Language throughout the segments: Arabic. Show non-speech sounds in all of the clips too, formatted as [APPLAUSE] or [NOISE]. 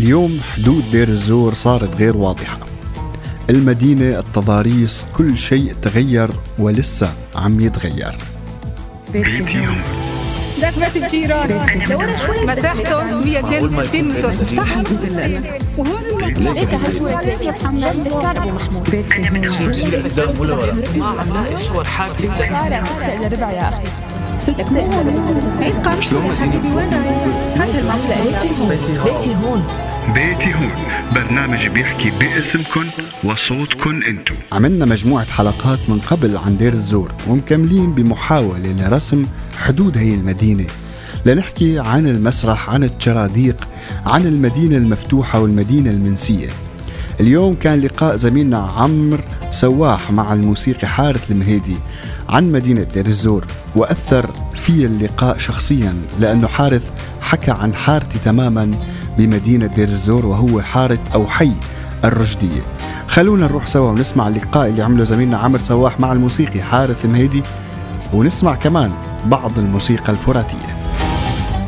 اليوم حدود دير الزور صارت غير واضحة. المدينة التضاريس كل شيء تغير ولسه عم يتغير. بيتهم بيت الجيران مساحته 162 متر افتحها هالصورة محمد بكار محمود قدام ولا ورا ما عم لاقي صور حالتي شارع الا ربع يا أخي شلون بيتي هون. بيتي هون. برنامج بيحكي باسمكن وصوتكن انتو. عملنا مجموعة حلقات من قبل عن دير الزور ومكملين بمحاولة لرسم حدود هي المدينة. لنحكي عن المسرح عن الشراديق عن المدينة المفتوحة والمدينة المنسية. اليوم كان لقاء زميلنا عمرو سواح مع الموسيقي حارث المهيدي عن مدينة دير الزور وأثر في اللقاء شخصيا لأنه حارث حكى عن حارتي تماما بمدينة دير الزور وهو حارة أو حي الرشدية. خلونا نروح سوا ونسمع اللقاء اللي عمله زميلنا عمرو سواح مع الموسيقي حارث مهيدي ونسمع كمان بعض الموسيقى الفراتية.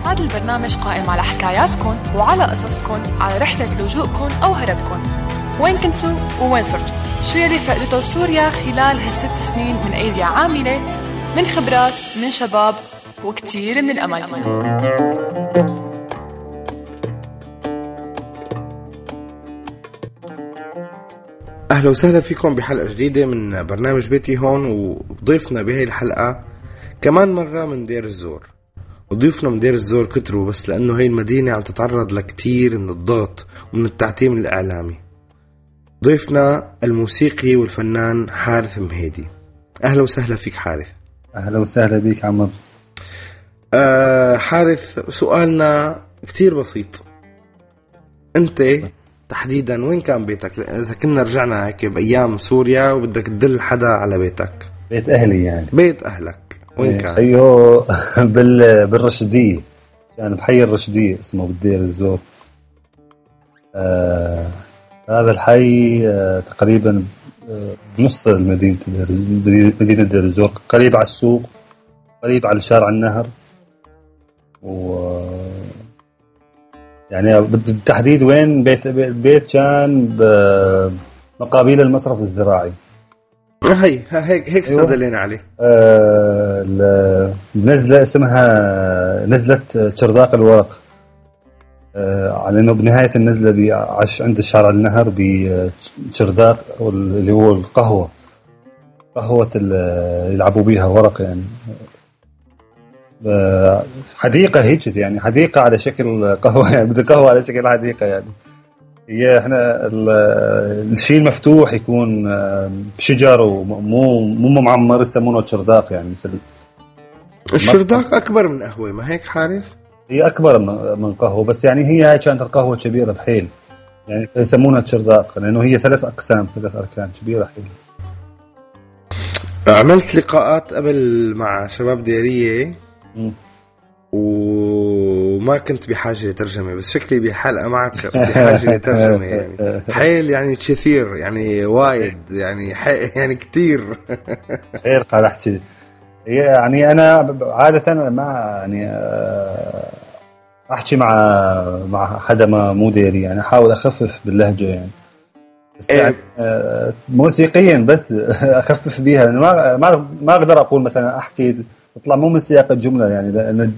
هذا البرنامج قائم على حكاياتكم وعلى قصصكم على رحلة لجوءكم أو هربكم وين كنتوا ووين صرتوا شو يلي فقدته سوريا خلال هالست سنين من أيدي عاملة؟ من خبرات من شباب وكتير من الأمل. أهلا وسهلا فيكم بحلقة جديدة من برنامج بيتي هون وضيفنا بهي الحلقة كمان مرة من دير الزور. وضيوفنا من دير الزور كتروا بس لأنه هي المدينة عم تتعرض لكتير من الضغط ومن التعتيم الإعلامي. ضيفنا الموسيقي والفنان حارث مهيدي. أهلا وسهلا فيك حارث. أهلا وسهلا بك عمر. أه حارث سؤالنا كتير بسيط. أنت تحديدا. وين كان بيتك؟ إذا كنا رجعنا هيك بأيام سوريا وبدك تدل حدا على بيتك. بيت أهلي يعني. بيت أهلك. وين كان؟ أيوه [LAUGHS] بال بالرشديه كان بحي الرشديه اسمه بالدير الزور آه هذا الحي آه تقريبا آه بنص المدينة دير مدينة دير الزور قريب على السوق قريب على شارع النهر. و يعني بالتحديد وين بيت البيت كان مقابل المصرف الزراعي. هي هيك هيك أيوة. استدلينا عليه. آه نزلة اسمها نزلة شرداق الورق. آه على إنه بنهاية النزلة بعش عند الشارع النهر بشرداق اللي هو القهوة. قهوة اللي يلعبوا بيها ورق يعني. حديقة هيك يعني حديقة على شكل قهوة يعني بدها قهوة على شكل حديقة يعني. هي إحنا ال- الشيء المفتوح يكون آه، بشجر ومو مو معمر يسمونه شرداق يعني مثل الشرداق أكبر من قهوة ما هيك حارث هي أكبر من من قهوة بس يعني هي هاي كانت القهوة كبيرة بحيل. يعني يسمونها شرداق لأنه هي ثلاث أقسام ثلاث أركان كبيرة حيل عملت لقاءات قبل مع شباب ديرية. وما كنت بحاجة لترجمة بس شكلي بحلقة معك بحاجة [LAUGHS] لترجمة يعني. حيل يعني كثير يعني وايد يعني يعني كثير. غير احكي هي يعني أنا عادة ما يعني آه، أحكي مع مع حدا ما مو ديري يعني أحاول أخفف باللهجة يعني. بس إيه. يعني آه، موسيقيا بس [LAUGHS] أخفف بيها ما ما أقدر أقول مثلا أحكي تطلع مو من سياق الجملة يعني لأن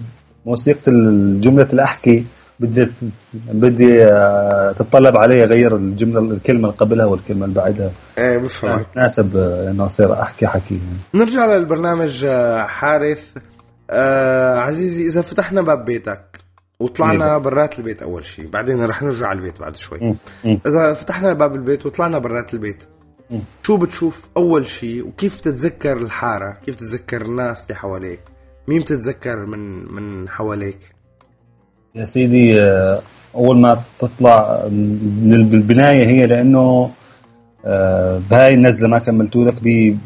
موسيقى الجملة الاحكي بدي بدي آه، تتطلب علي أغير الجملة الكلمة اللي قبلها والكلمة اللي بعدها إيه بفهمك تناسب آه، إنه أصير أحكي حكي يعني. نرجع للبرنامج آه، حارث آه عزيزي إذا فتحنا باب بيتك وطلعنا برات البيت أول شيء بعدين رح نرجع على البيت بعد شوي. إذا فتحنا باب البيت وطلعنا برات البيت. شو بتشوف أول شيء؟ وكيف تتذكر الحارة؟ كيف تتذكر الناس اللي حواليك؟ مين بتتذكر من من حواليك؟ يا سيدي آه، أول ما تطلع من البنايه هي لأنه آه، بهاي النزلة ما كملتوا لك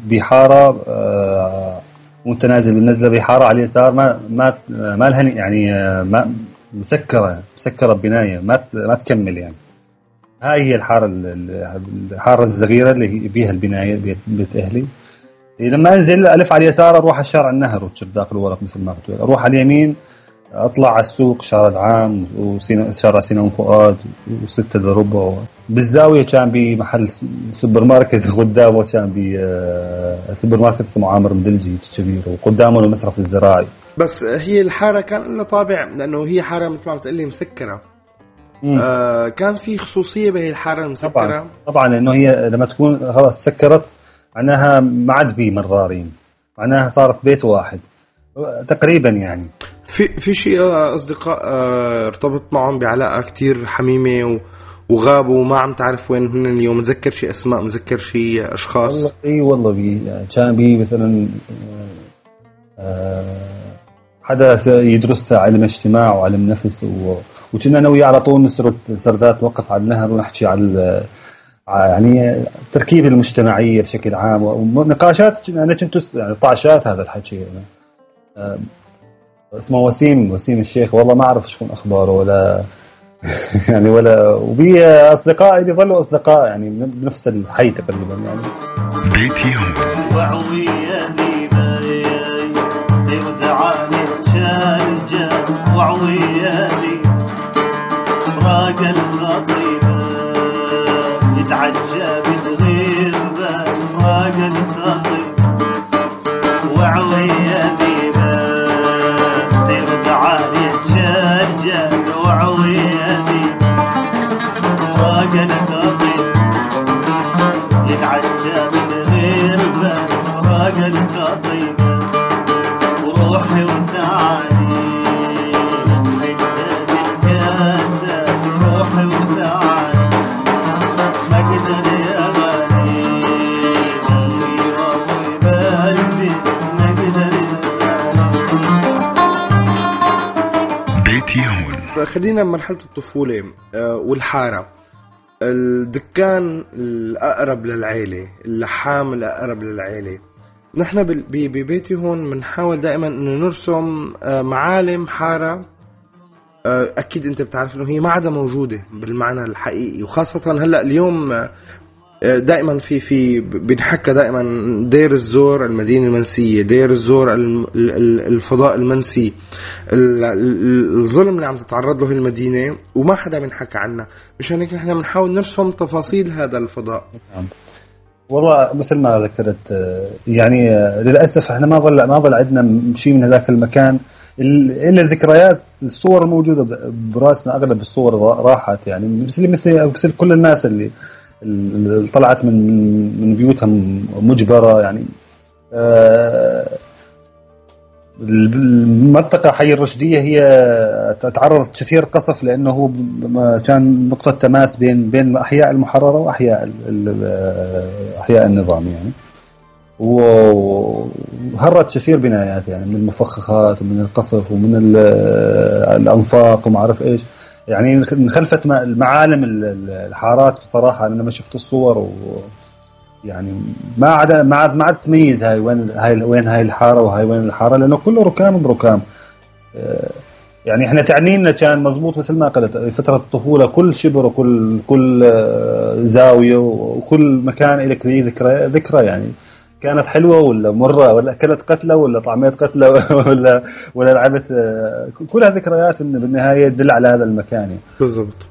بحارة آه، وأنت نازل بالنزلة بحارة على اليسار ما ما ما لها يعني آه، ما مسكره مسكرة ببناية ما ما تكمل يعني. هاي هي الحارة ال- ال- الحارة الصغيرة اللي هي بيها البناية بيت, بيت أهلي. لما أنزل ألف على اليسار أروح على شارع النهر وشرداق الورق مثل ما قلت أروح على اليمين أطلع على السوق شارع العام وشارع سينون فؤاد وستة دربة بالزاوية كان بمحل سوبر ماركت [LAUGHS] قدامه كان بي آه، سوبر ماركت اسمه عامر مدلجي كبير. وقدامه المصرف الزراعي. بس هي الحارة كان لها طابع لأنه هي حارة مثل ما عم تقول لي مسكرة. آه كان في خصوصية بهي الحارة المسكره طبعا طبعا لأنه هي لما تكون خلاص سكرت معناها ما عاد بي مرارين معناها صارت بيت واحد. تقريبا يعني. في في شيء آه، أصدقاء آه، ارتبط معهم بعلاقة كتير حميمة و وغابوا وما عم تعرف وين هن اليوم. متذكر شيء أسماء متذكر شيء والله اشخاص إي والله بي كان بي مثلا آه، حدا يدرس علم اجتماع وعلم نفس و... وكنا أنا وياه على طول نسرد سردات وقف على النهر ونحكي على يعني التركيبه المجتمعية بشكل عام ونقاشات أنا كنت يعني طعشات هذا الحكي. يعني. اسمه وسيم وسيم الشيخ. والله ما أعرف شكون أخباره ولا [LAUGHS] يعني ولا وبي اصدقاء اللي ظلوا أصدقاء يعني بنفس الحي تقريبا يعني. بيتي ذي فراق الخطيبة خلينا بمرحله الطفولة آه، والحارة. الدكان الأقرب للعيلة اللحام الأقرب للعيلة. نحن ببيتي هون بنحاول دائما إنه نرسم آه، معالم حارة. آه، أكيد أنت بتعرف إنه هي ما عادها موجودة بالمعنى الحقيقي وخاصة هلأ اليوم دائما في في بنحكى دائما دير الزور المدينة المنسية دير الزور الفضاء المنسي. ال- ال- الظلم اللي عم تتعرض له المدينة وما حدا بنحكى عنها. مشان هيك نحن بنحاول نرسم تفاصيل هذا الفضاء. والله مثل ما ذكرت آه، يعني آه، للأسف إحنا ما ظل ما ظل عندنا شيء من هذاك المكان. ال- إلا الذكريات الصور الموجودة براسنا أغلب الصور را- راحت يعني. مثل مثل مثل كل الناس اللي طلعت من من بيوتها مجبرة يعني. آه، المنطقة حي الرشدية هي تعرضت كثير قصف لأنه كان نقطة تماس بين بين أحياء المحررة وأحياء ال- أحياء النظام يعني. وهرت كثير بنايات يعني من المفخخات ومن القصف ومن ال- الأنفاق وما أعرف إيش. يعني انخلفت م- المعالم ال- ال- الحارات بصراحة أنا لما شفت الصور و يعني ما عاد ما عاد ما عاد تميز هاي وين هاي وين هاي الحارة وهاي وين الحارة لأنه كله ركام بركام. آه، يعني إحنا تعنينا كان مزبوط مثل ما قلت فترة الطفولة كل شبر وكل كل آه، زاوية وكل مكان لك ذكرى ذكرى يعني. كانت حلوة ولا مرة ولا أكلت قتلة ولا طعميت قتلة [LAUGHS] ولا ولا لعبت كلها ذكريات بالن- بالنهاية تدل على هذا المكان. يعني بالضبط.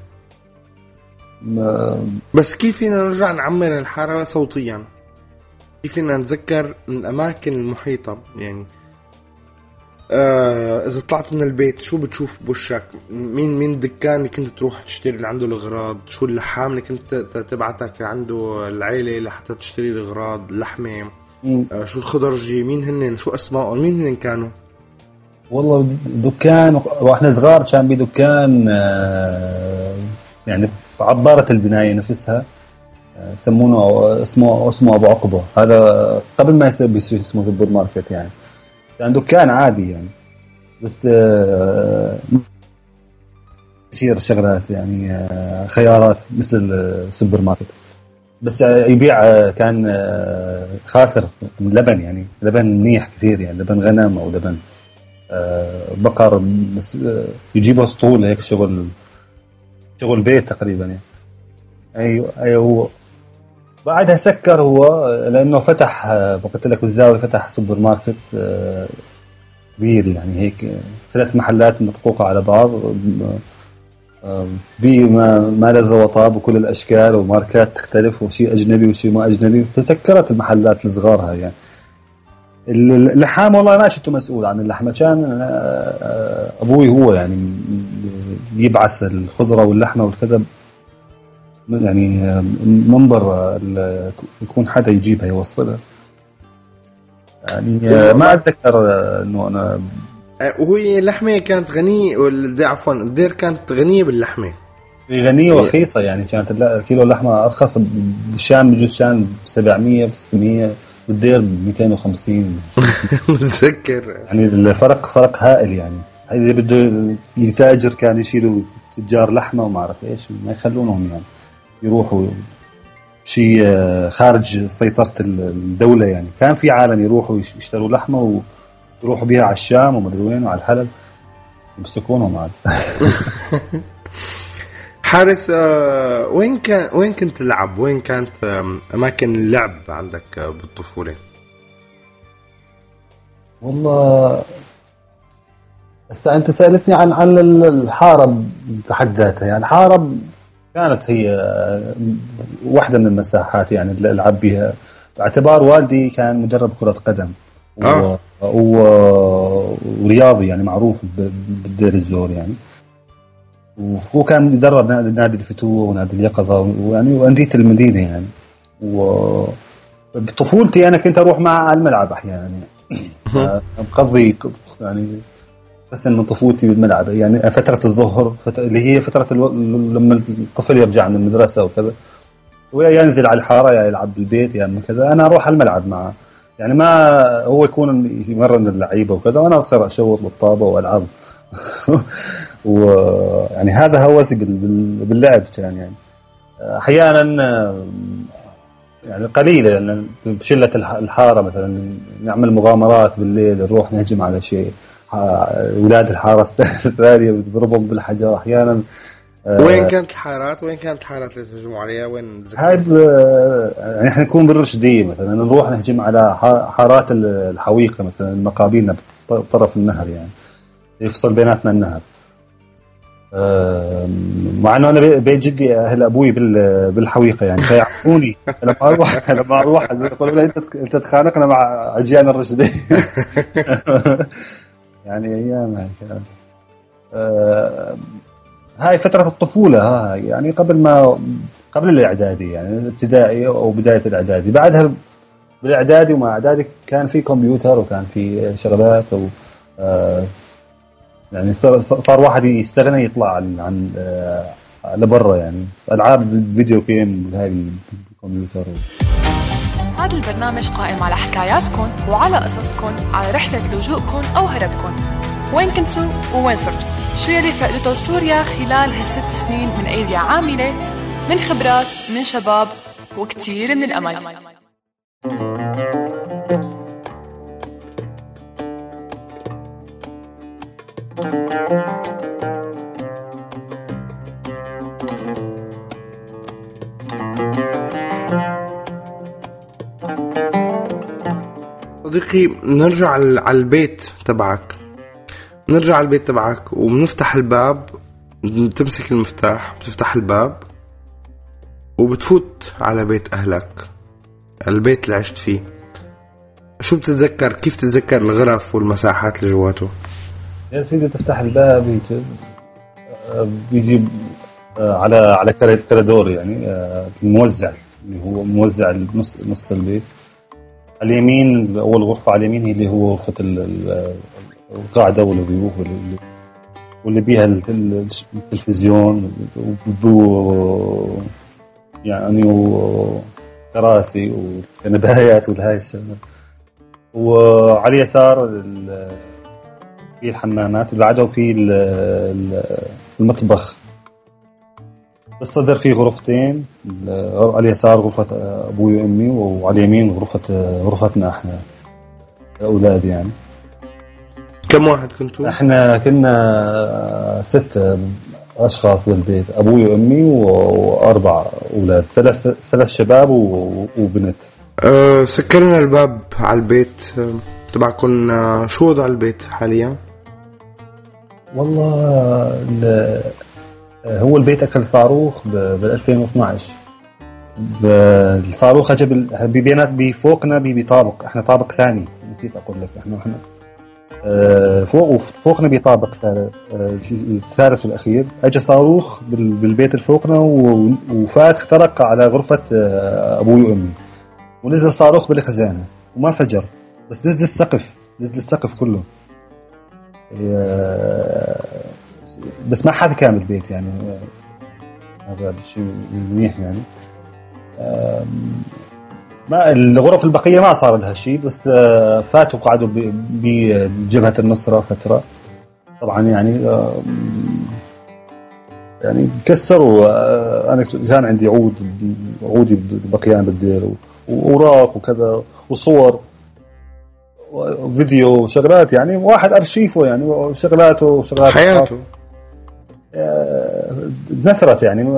ما- بس كيف فينا نرجع نعمر الحارة صوتيا؟ كيف فينا نتذكر الاماكن المحيطة؟ يعني آه إذا طلعت من البيت شو بتشوف بوشك؟ مين مين الدكان اللي كنت تروح تشتري اللي عنده الأغراض؟ شو اللحام اللي كنت تبعتك عنده العيلة لحتى تشتري الأغراض؟ اللحمة. آه شو الخضرجي مين هن؟ شو اسمائهم مين هن كانوا؟ والله دكان وإحنا صغار كان بدكان آه، يعني عبارة البناية نفسها آه، يسمونه اسمه اسمه أبو عقبة. هذا قبل ما يصير اسمه سوبر ماركت يعني. كان دكان عادي يعني. بس آه، كثير شغلات يعني آه، خيارات مثل السوبر ماركت. بس يبيع آه، كان آه، خاطر من لبن يعني. لبن منيح كثير يعني. لبن غنم أو لبن آه، بقر بس يجيبوا سطول هيك شغل شغل بيت تقريبا يعني. أيوه أيوه هو. بعدها سكر هو لأنه فتح قلت لك بالزاوية فتح سوبر ماركت كبير يعني هيك. ثلاث محلات مطقوقة على بعض ما لذ وطاب وكل الأشكال وماركات تختلف وشيء أجنبي وشيء ما أجنبي. تسكرت المحلات الصغار هاي يعني اللحام والله ما شفته مسؤول عن اللحمه كان آه، آه، أبوي هو يعني يبعث الخضرة واللحمة والكذا. يعني منبر ال- يكون حدا يجيبها يوصلها. يعني ما أتذكر إنه أنا وهي اللحمة كانت غنية عفوا الدير كانت غنية باللحمة. غنية ورخيصة يعني كانت كيلو اللحمة أرخص بالشام بجوز كان ب 700 ب 600 بالدير ب 250 متذكر. يعني الفرق فرق هائل يعني. اللي بده يتاجر كان يشيلوا تجار لحمة وما أعرف إيش ما يخلونهم يعني يروحوا شيء آه، خارج سيطرة ال- الدولة يعني. كان في عالم يروحوا يش- يشتروا لحمة ويروحوا بيها على الشام ومدري وين وعلى الحلب يمسكونهم عاد [LAUGHS] حارس آه، وين كان وين كنت تلعب؟ وين كانت أماكن اللعب عندك آه، بالطفولة؟ والله هسه أنت سألتني عن عن الحاره بحد ذاتها يعني الحاره كانت هي واحدة من المساحات يعني اللي ألعب بها باعتبار والدي كان مدرب كرة قدم. آه. ورياضي يعني معروف بالدير الزور يعني. وهو كان يدرب نادي الفتوة ونادي اليقظة ويعني وأندية المدينة يعني. و بطفولتي أنا كنت أروح معه على الملعب أحيانا يعني. مقضي يعني بس من طفولتي بالملعب يعني فترة الظهر فت... اللي هي فترة ألو... لما الطفل يرجع من المدرسة وكذا. ويا ينزل على الحارة يا يلعب بالبيت يا اما كذا. أنا أروح على الملعب معه يعني ما هو يكون يمرن اللعيبة وكذا وأنا أصير أشوط بالطابة وألعب. [LAUGHS] ويعني هذا هوسي بال... بال... باللعب كان يعني. أحيانا يعني قليلة يعني بشلة الح- الحارة مثلا نعمل مغامرات بالليل نروح نهجم على شيء. أولاد الحارة الثانية بضربهم بالحجر. أحيانا وين كانت الحارات؟ وين كانت الحارات اللي تهجموا عليها؟ وين؟ هاي ب- يعني إحنا نكون بالرشديه مثلا نروح نهجم على حارات ال- الحويقة مثلا مقابلنا بطرف النهر يعني يفصل بيناتنا النهر آه، مع إنه أنا بي- بيت جدي أهل أبوي بال- بالحويقة يعني فيعرفوني [LAUGHS] لما أروح لما أروح يقولوا لي أنت أنت تخانقنا مع أجيال الرشديه [LAUGHS] يعني أيام آه، هاي فترة الطفولة هاي يعني قبل ما قبل الإعدادي يعني الابتدائي أو بداية الإعدادي بعدها بالإعدادي ومع إعدادي كان في كمبيوتر وكان في شغلات و آه، يعني صار صار واحد يستغنى يطلع عن عن آه، لبرا يعني. ألعاب الفيديو جيم هاي الكمبيوتر هذا البرنامج قائم على حكاياتكم وعلى قصصكم على رحلة لجوءكم أو هربكم وين كنتوا ووين صرتوا شو يلي فقدته سوريا خلال هالست سنين من أيدي عاملة من خبرات من شباب وكتير من الأمل. صديقي نرجع على على البيت تبعك. نرجع على البيت تبعك وبنفتح الباب تمسك المفتاح بتفتح الباب وبتفوت على بيت أهلك البيت اللي عشت فيه. شو بتتذكر؟ كيف تتذكر الغرف والمساحات اللي جواته يا سيدي تفتح الباب يجي بيجي آه، على على كرادور يعني آه، الموزع اللي هو موزع نص نص البيت على اليمين أول غرفة على اليمين هي اللي هو غرفه القاعده والضيوف واللي واللي بيها ال- ال- التلفزيون وبو يعني وكراسي وكنبايات والهاي الشغلات وعلى اليسار ال- في الحمامات وبعده في ال- ال- المطبخ. بالصدر في غرفتين على اليسار غرفة أبوي وأمي وعلى اليمين غرفة غرفتنا إحنا الأولاد يعني. كم واحد كنتوا؟ إحنا كنا ست أشخاص بالبيت أبوي وأمي وأربع أولاد ثلاث ثلاث شباب وبنت. أه سكرنا الباب على البيت. أه تبعكم آه، شو وضع البيت حاليا؟ والله ال- هو البيت أكل صاروخ بال 2012 ب- الصاروخ اجى ببينات بفوقنا بطابق إحنا طابق ثاني نسيت أقول لك. إحنا إحنا فوق فوقنا ثالث آه، الثالث والأخير. اجى صاروخ بال- بالبيت اللي فوقنا وفات اخترق على غرفة آه، أبوي وأمي. ونزل صاروخ بالخزانة وما فجر. بس نزل السقف نزل السقف كله. آه، بس ما حد كامل البيت يعني آه، هذا الشيء منيح يعني. ما الغرف البقية ما صار لها شيء بس آه، فاتوا قعدوا ب- بجبهة النصرة فترة. طبعا يعني آم، يعني كسروا آه، أنا كان عندي عود عودي بقيان بالدير وأوراق وكذا وصور وفيديو وشغلات يعني واحد أرشيفه يعني وشغلاته وشغلات حياته. آه، نثرت يعني.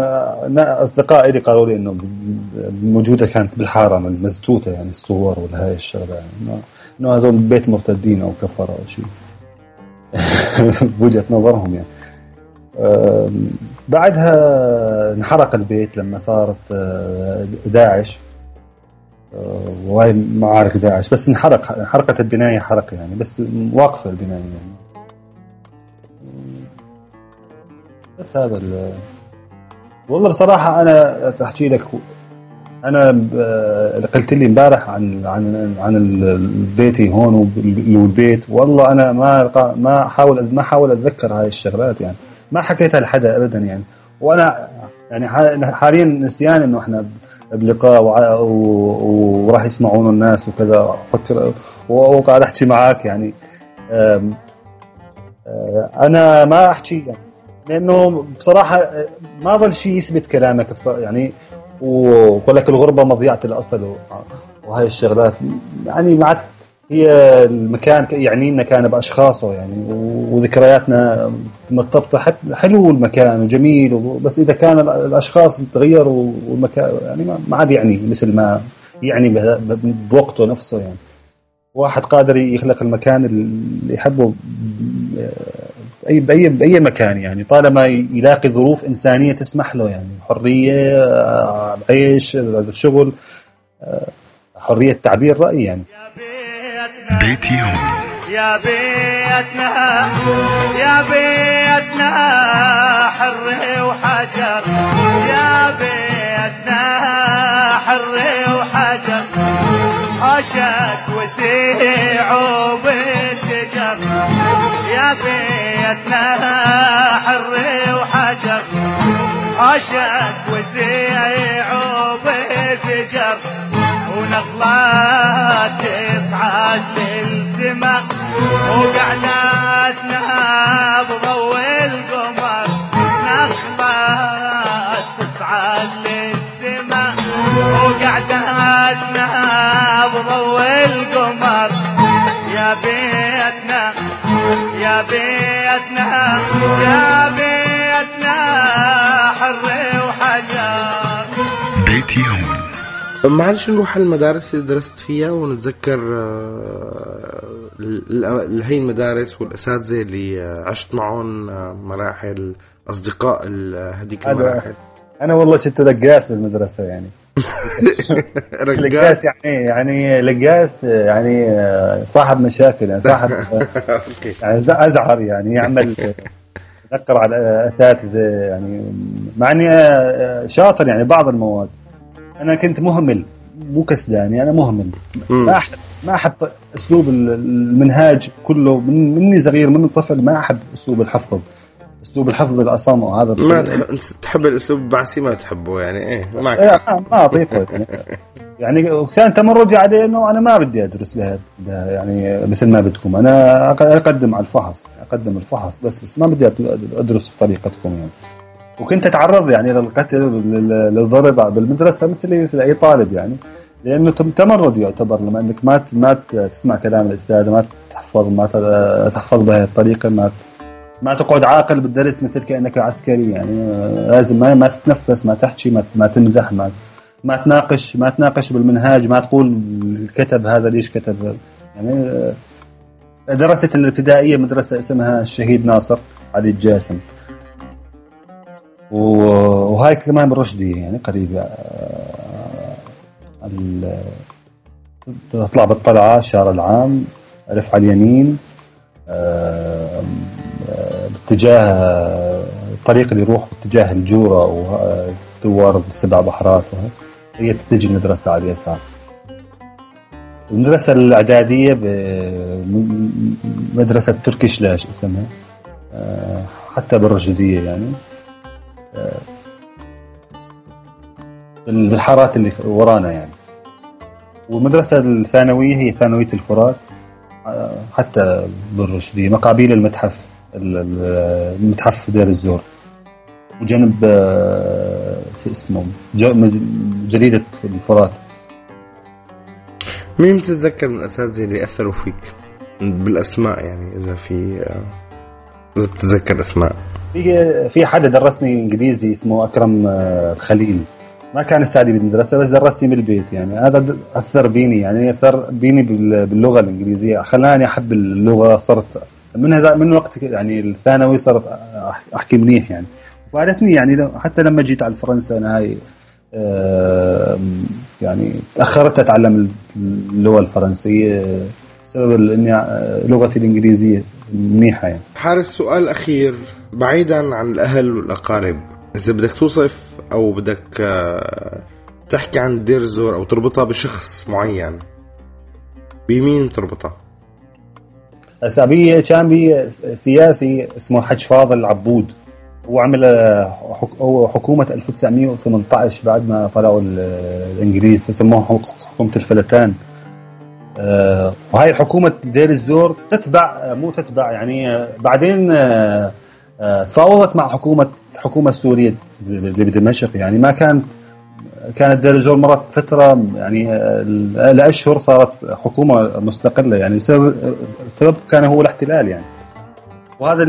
أصدقائي قالوا لي إنه موجودة كانت بالحارة مزتوته يعني الصور والهاي الشغلة يعني. إنه هذول بيت مرتدين أو كفر أو شيء. [LAUGHS] بوجهة نظرهم يعني. آم، بعدها انحرق البيت لما صارت آه، داعش. آه، وهي معارك داعش بس انحرق انحرقت البناية حرق يعني بس واقفة البناية يعني. بس هذا ال- والله بصراحة أنا أحكي لك أنا ب- قلت لي امبارح عن عن عن بيتي هون وال- والبيت والله أنا ما ما أحاول ما أحاول أتذكر هاي الشغلات يعني. ما حكيتها لحدا أبدا يعني. وأنا يعني حاليا نسيان إنه إحنا بلقاء وراح يسمعونه الناس وكذا. وقاعد أحكي معاك يعني. أه، أنا ما أحكي يعني. لأنه بصراحة ما ظل شيء يثبت كلامك بصراحة يعني ويقول لك الغربة مضيعة الأصل وهاي الشغلات. يعني مع هي المكان يعني لنا كان بأشخاصه يعني وذكرياتنا مرتبطة حتى حلو المكان وجميل بس إذا كان ال- الأشخاص تغيروا والمكان يعني ما- ما عاد يعني مثل ما يعني بوقته نفسه يعني. واحد قادر يخلق المكان اللي يحبه باي باي بأي مكان يعني طالما يلاقي ظروف إنسانية تسمح له يعني. حرية عيش شغل حرية تعبير رأي يعني. بيتي هون يا بيتنا يا بيتنا حر وحجر. يا بيتنا حر وحجر. حشك وسيع وبالشجر يا بيتنا حر وحجر. حشك وسيع وبالشجر ونخلات تصعد للسما وقعداتنا بضوء القمر. نخلات تصعد للسما وقعداتنا بضوء القمر يا بيتنا يا بيتنا يا بيتنا حر وحجر. بيتي هون معلش نروح على المدارس اللي درست فيها ونتذكر آه، ال- ال- هي المدارس والأساتذة اللي آه، عشت معهم آه، مراحل أصدقاء ال- هذيك المراحل. أنا والله كنت لقاس بالمدرسة يعني. [LAUGHS] لقاس يعني يعني لقاس يعني صاحب مشاكل يعني صاحب [LAUGHS] يعني أزعر يعني يعمل يذكر على أساتذة يعني مع إني آه، شاطر يعني بعض المواد. أنا كنت مهمل مو كسلاني أنا مهمل. ما احب ما أحب أسلوب ال- المنهاج كله من مني صغير من طفل ما أحب أسلوب الحفظ. اسلوب الحفظ الاصم وهذا ما تح- أنت تحب الأسلوب البعثي ما تحبه يعني إيه معك. إيه، ما ما اطيقه [LAUGHS] يعني وكان تمردي عليه إنه أنا ما بدي أدرس بها يعني مثل ما بدكم. أنا أقدم على الفحص أقدم الفحص بس بس ما بدي أدرس بطريقتكم يعني. وكنت أتعرض يعني للقتل لل- للضرب بالمدرسة مثل مثل أي طالب يعني. لأنه تم- تمرد يعتبر لما إنك ما ما تسمع كلام الأستاذ ما تحفظ ما تحفظ بهذه الطريقة ما ما تقعد عاقل بالدرس مثل كأنك عسكري يعني آه، لازم ما, ما تتنفس ما تحكي ما, تمزح ما ما تناقش ما تناقش بالمنهاج ما تقول كتب هذا ليش كتب يعني آه، درست الابتدائية مدرسة اسمها الشهيد ناصر علي الجاسم. وهاي كمان بالرشديه يعني قريبة آه، تطلع بالطلعة الشارع العام ألف على اليمين باتجاه الطريق اللي يروح باتجاه الجورة ودوار السبع بحرات. هي تتجه المدرسة على اليسار المدرسة الإعدادية بمدرسة تركيش لاش اسمها آه، حتى بالرشدية يعني. آه، بالحارات اللي ورانا يعني. والمدرسة الثانوية هي ثانوية الفرات آه، حتى بالرشدية مقابيل المتحف. المتحف دير الزور وجنب شو اسمه؟ جريدة الفرات. مين بتتذكر من الأساتذة اللي أثروا فيك؟ بالأسماء يعني إذا في إذا بتتذكر أسماء. في في حدا درسني إنجليزي اسمه أكرم آه، الخليل ما كان استاذي بالمدرسة بس درستني بالبيت يعني. هذا أثر بيني يعني أثر بيني باللغة الإنجليزية. خلاني أحب اللغة صرت من هذا من وقت يعني الثانوي صرت أحكي منيح يعني. وفادتني يعني حتى لما جيت على فرنسا أنا هاي يعني تأخرت أتعلم اللغة الفرنسية بسبب إني لغتي الإنجليزية منيحة يعني. حارس سؤال أخير بعيدا عن الأهل والأقارب. إذا بدك توصف أو بدك آه، تحكي عن دير الزور أو تربطها بشخص معين بمين تربطها؟ هسا كان بي سياسي اسمه حج فاضل عبود هو عمل هو حكومة 1918 بعد ما طلعوا الإنجليز سموها حكومة الفلتان آه، وهي الحكومة دير الزور تتبع مو تتبع يعني بعدين آه، آه، تفاوضت مع حكومة الحكومة السورية اللي بدمشق يعني ما كانت كانت دير الزور مرت فترة يعني لأشهر صارت حكومة مستقلة يعني السبب كان هو الاحتلال يعني. وهذا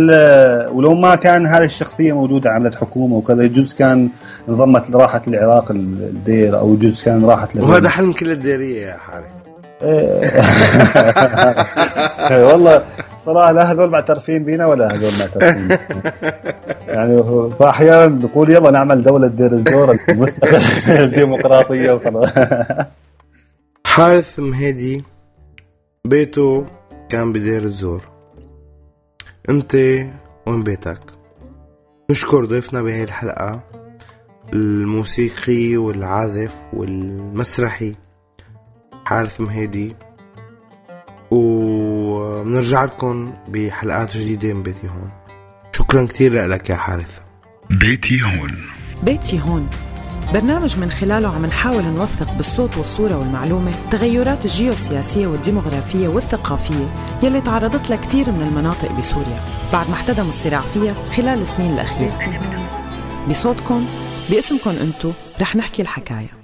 ولو ما كان هذه الشخصية موجودة عملت حكومة وكذا يجوز كان انضمت راحت للعراق الدير أو يجوز كان راحت وهذا حلم كل الديرية يا حالي إيه. [LAUGHS] والله صراحة لا هذول معترفين بينا ولا هذول معترفين [LAUGHS] يعني فأحيانا نقول يلا نعمل دولة دير الزور المستقبل [LAUGHS] الديمقراطية وخلاص. حارث مهدي بيته كان بدير الزور انت وين بيتك؟ نشكر ضيفنا بهي الحلقة الموسيقي والعازف والمسرحي حارث مهيدي وبنرجع لكم بحلقات جديدة من بيتي هون. شكرا كثير لك يا حارث. بيتي هون. بيتي هون. برنامج من خلاله عم نحاول نوثق بالصوت والصورة والمعلومة التغيرات الجيوسياسية والديمغرافية والثقافية يلي تعرضت لها كثير من المناطق بسوريا. بعد ما احتدم الصراع فيها خلال السنين الأخيرة. بصوتكم باسمكم انتو رح نحكي الحكاية.